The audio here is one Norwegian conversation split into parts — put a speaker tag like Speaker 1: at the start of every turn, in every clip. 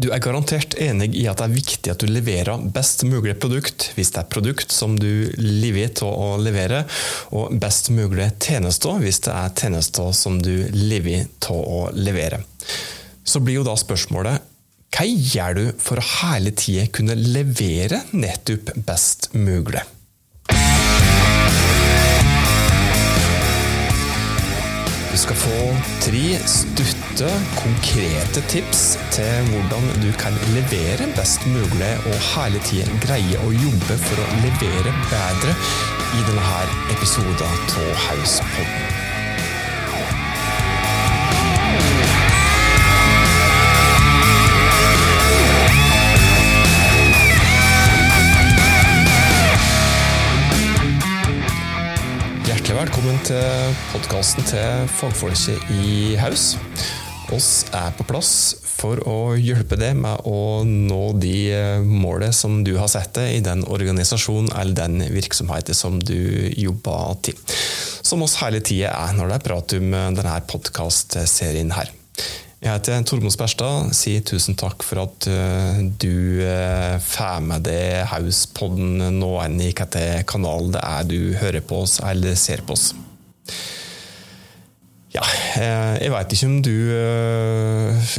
Speaker 1: Du er garantert enig i at det er viktig at du leverer best mulig produkt hvis det er produkt som du lever til å levere, og best mulig tjenester hvis det er tjenester som du lever til å levere. Så blir jo da spørsmålet hva gjør du for å hele tida kunne levere nettopp best mulig? Du skal få tre stutte, konkrete tips til hvordan du kan levere best mulig og hele tida greie å jobbe for å levere bedre i denne episoden av Hauspodden. Podkasten til fagfolket i Haus. Oss er på plass for å hjelpe deg med å nå de målene som du har satt deg i den organisasjonen eller den virksomheten som du jobber til. Som oss hele tida er når det er prat om denne podkastserien her. Jeg heter Tormod Sperstad. Si tusen takk for at du får med deg Hauspodden nå enn i hvilken kanal det er du hører på oss eller ser på oss. Ja, jeg veit ikke om du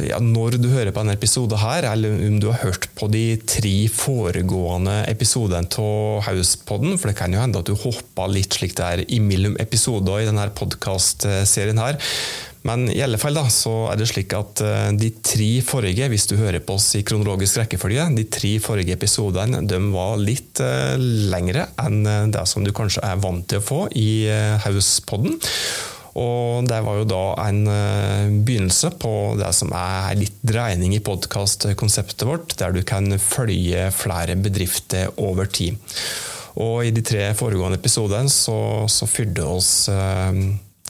Speaker 1: ja, Når du hører på denne episoden her, eller om du har hørt på de tre foregående episodene av Hauspodden, for det kan jo hende at du hoppa litt slik det er imellom episoder i denne podkastserien her. Men i alle fall da, så er det slik at de tre forrige, hvis du hører på oss i kronologisk rekkefølge, de tre forrige episodene de var litt lengre enn det som du kanskje er vant til å få i Hauspodden. Og det var jo da en begynnelse på det som er litt dreining i podkastkonseptet vårt, der du kan følge flere bedrifter over tid. Og i de tre foregående episodene så, så fyrte oss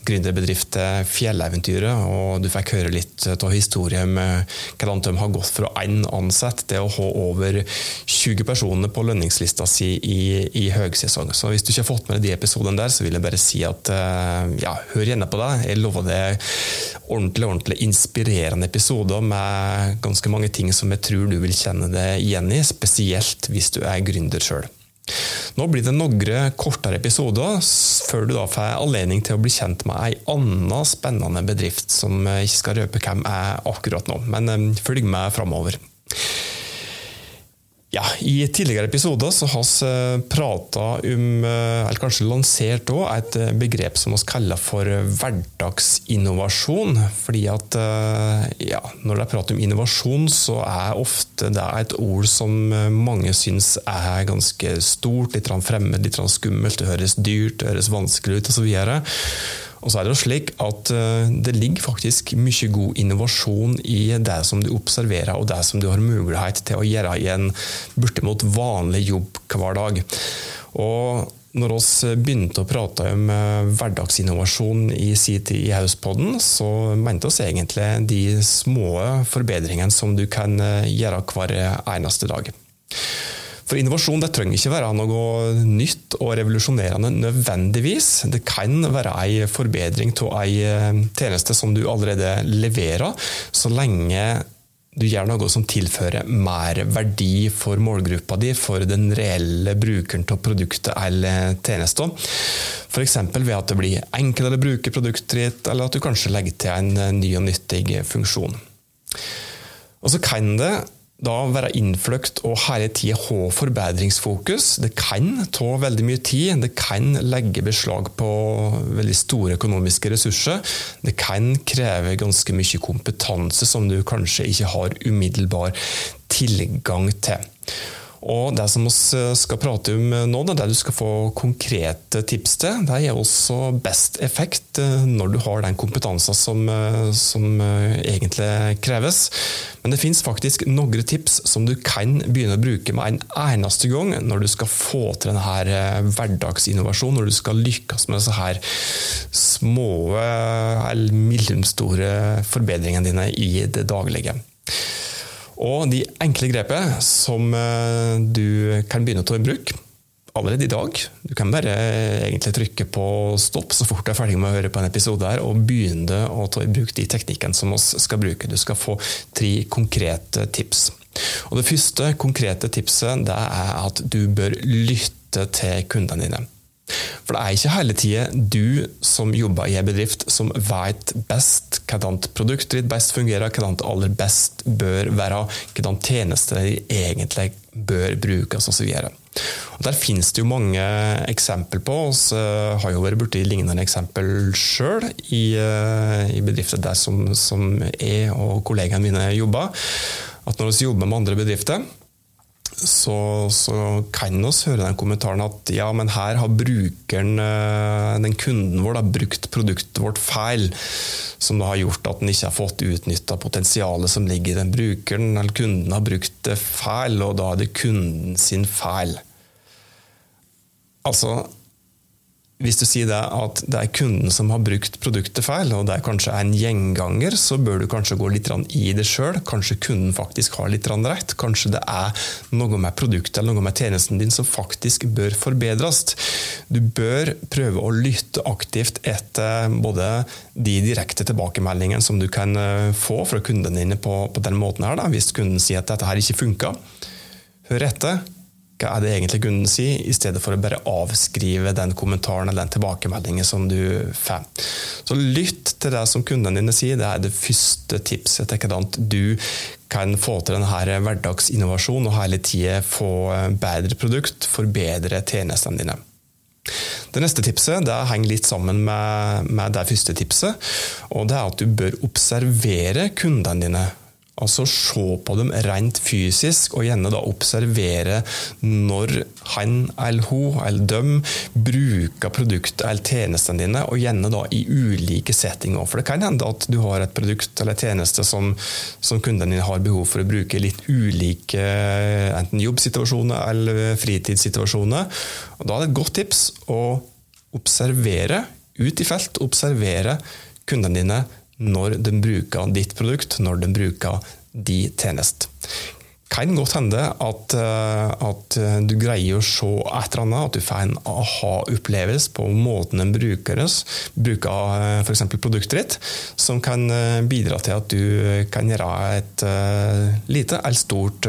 Speaker 1: gründerbedriften Fjelleventyret, og du fikk høre litt av historien med hvordan de har gått fra én ansatt til å ha over 20 personer på lønningslista si i, i høgsesong. Så hvis du ikke har fått med deg de episodene der, så vil jeg bare si at ja, hør gjerne på det. Jeg lover deg ordentlig, ordentlig inspirerende episoder med ganske mange ting som jeg tror du vil kjenne deg igjen i, spesielt hvis du er gründer sjøl. Nå blir det noen kortere episoder før du da får anledning til å bli kjent med ei anna spennende bedrift som ikke skal røpe hvem er akkurat nå, men følg med framover. Ja, I tidligere episoder så har vi prata om, eller kanskje lansert også, et begrep som vi kaller for hverdagsinnovasjon. fordi at ja, Når det er prat om innovasjon, så er ofte det et ord som mange syns er ganske stort, litt fremmed, litt skummelt, det høres dyrt, det høres vanskelig ut osv. Og så er det jo slik at det ligger faktisk mye god innovasjon i det som du observerer, og det som du har mulighet til å gjøre i en bortimot vanlig jobb hver dag. Og når vi begynte å prate om hverdagsinnovasjon i sin i Hauspodden, så mente vi egentlig de små forbedringene som du kan gjøre hver eneste dag. For innovasjon det trenger ikke være noe nytt og revolusjonerende nødvendigvis. Det kan være en forbedring av en tjeneste som du allerede leverer, så lenge du gjør noe som tilfører mer verdi for målgruppa di, for den reelle brukeren av produktet eller tjenesten. F.eks. ved at det blir enklere å bruke produktet ditt, eller at du kanskje legger til en ny og nyttig funksjon. Og så kan det da være innfløkt og hele tida ha forbedringsfokus. Det kan ta veldig mye tid. Det kan legge beslag på veldig store økonomiske ressurser. Det kan kreve ganske mye kompetanse som du kanskje ikke har umiddelbar tilgang til. Og Det som vi skal prate om nå, det er det du skal få konkrete tips til. Det gir også best effekt når du har den kompetansen som, som egentlig kreves. Men det finnes faktisk noen tips som du kan begynne å bruke med en eneste gang når du skal få til denne hverdagsinnovasjonen, når du skal lykkes med disse små eller mellomstore forbedringene dine i det daglige. Og de enkle grepene som du kan begynne å ta i bruk allerede i dag. Du kan bare egentlig trykke på stopp så fort du er ferdig med å høre på en episode her, og begynne å ta i bruk de teknikkene som vi skal bruke. Du skal få tre konkrete tips. Og Det første konkrete tipset det er at du bør lytte til kundene dine. For det er ikke hele tida du som jobber i en bedrift som vet best hvordan produktet ditt best fungerer, hvordan det aller best bør være, hvordan tjenester de egentlig bør brukes osv. Der finnes det jo mange eksempler på. Vi har jo vært borti lignende eksempel sjøl i, eh, i, bedrifter der som, som jeg og kollegaene mine jobber. At når vi jobber med andre bedrifter, så, så, kan vi høre den kommentaren at ja, men her har brukeren, eh, den kunden vår, da, brukt produktet vårt feil. Som da har gjort at den ikke har fått utnytta potensialet som ligger i den brukeren. Eller kunden har brukt det feil, og da er det kunden sin feil. Altså, hvis du sier det at det er kunden som har brukt produktet feil, og det er kanskje en gjenganger, så bør du kanskje gå litt i det sjøl. Kanskje kunden faktisk har litt rett. Kanskje det er noe med produktet eller noe med tjenesten din som faktisk bør forbedres. Du bør prøve å lytte aktivt etter både de direkte tilbakemeldingene som du kan eh, få fra kundene dine på, på den måten her. Da. Hvis kunden sier at dette her ikke funka, hør etter hva er det egentlig kunden sier, i stedet for å bare avskrive den kommentaren eller den tilbakemeldingen som du får. Så lytt til det som kundene dine sier. Det er det første tipset til hvordan du kan få til denne hverdagsinnovasjonen og hele tida få bedre produkt, forbedre tjenestene dine. Det neste tipset det henger litt sammen med, med det første tipset. og Det er at du bør observere kundene dine Altså se på dem rent fysisk, og gjerne da observere når han eller hun eller dem bruker produktet eller tjenestene dine, og gjerne da i ulike settinger. For det kan hende at du har et produkt eller tjeneste som, som kundene dine har behov for å bruke litt ulike enten jobbsituasjoner eller fritidssituasjoner. Og da er det et godt tips å observere ut i felt, observere kundene dine når de bruker ditt produkt, når de bruker de tjeneste. Kan godt hende at, eh, at, du greier å se et eller annet, at du får en aha-opplevelse på måten en bruker bruker eh, f.eks. produktet ditt, som kan eh, bidra til at du kan gjøre et lite eller stort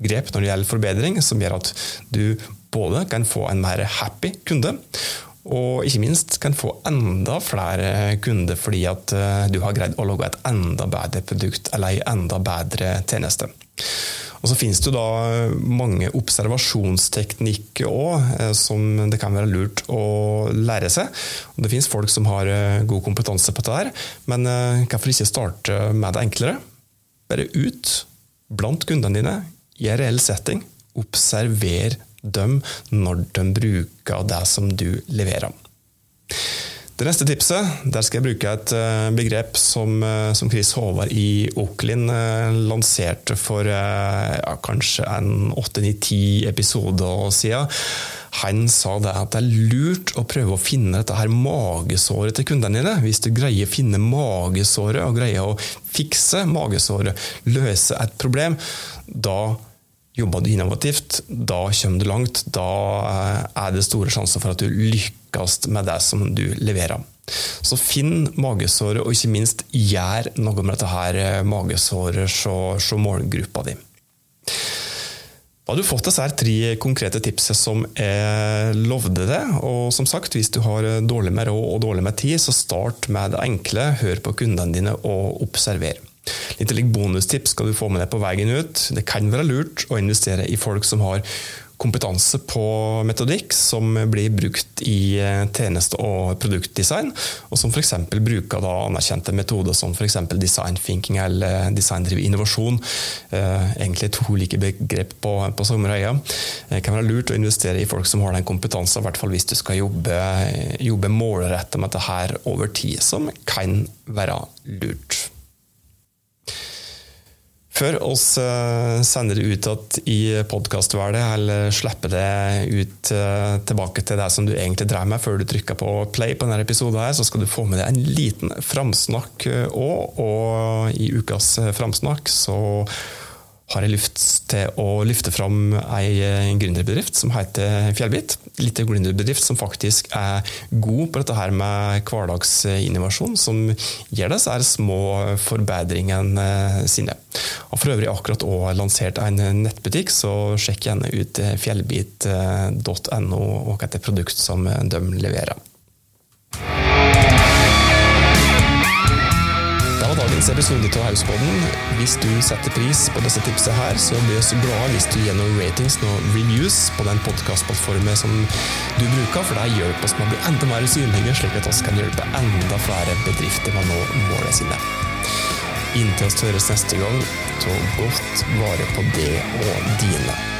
Speaker 1: grep når det gjelder forbedring, som gjør at du både kan få en mer happy kunde, og ikke minst kan få enda flere kunder fordi at eh, du har greid å lage et enda bedre produkt eller en enda bedre tjeneste. Og Så finnes det da mange observasjonsteknikker òg, eh, som det kan være lurt å lære seg. Og det finnes folk som har eh, god kompetanse på dette, der, men hvorfor ikke starte med det enklere? Bare ut blant kundene dine i en reell setting. Observer dem når de bruker det som du leverer. Det neste tipset der skal jeg bruke et eh, begrep som, eh, som Chris Håvard i Oaklin eh, lanserte for ja, kanskje en åtte-ni-ti episoder siden. Han sa det at det er lurt å prøve å finne dette her magesåret til kundene dine. Hvis du greier å finne magesåret og greier å fikse magesåret, løse et problem, da Jobber du innovativt, da kommer du langt. Da eh, er det store sjanser for at du lykkes med det som du leverer. Så finn magesåret, og ikke minst gjør noe med dette her eh, magesåret hos målgruppa di. Da har du fått disse tre konkrete tipsene som jeg lovde deg. Og som sagt, hvis du har dårlig med råd og dårlig med tid, så start med det enkle. Hør på kundene dine og observer. Litt like bonustips skal du få med deg på veien ut. Det kan være lurt å investere i folk som har kompetanse på metodikk som blir brukt i eh, tjeneste- og produktdesign, og som f.eks. bruker anerkjente metoder som f.eks. design thinking eller designdrevet innovasjon. Eh, egentlig to like begrep på, på sommerøya. Det kan være lurt å investere i folk som har den kompetansen, i hvert fall hvis du skal jobbe, jobbe målrettet med dette over tid, som kan være lurt. Før oss eh, sender det ut igjen i podkastverdet, eller slipper det ut eh, tilbake til det som du egentlig drev med før du trykka på play på denne episoden, her, så skal du få med deg en liten framsnakk òg. Eh, og i ukas framsnakk så har jeg lyst til å løfte fram ei gründerbedrift som heter Fjellbit. Litt gründerbedrift som faktisk er god på dette her med hverdagsinnovasjon, som gjør disse små forbedringene sine. Og for øvrig akkurat også lansert en nettbutikk, så sjekk gjerne ut fjellbit.no og hva er produkt som de leverer. Dagens episode av Hauspodden. Hvis du setter pris på disse tipsene her, så blir vi så glade hvis du noen ratings og reviews på den podkastplattformen som du bruker, for det hjelper oss med å bli enda mer synlige, slik at vi kan hjelpe enda flere bedrifter med å nå målene sine. Inntil vi høres neste gang, ta godt vare på det og dine.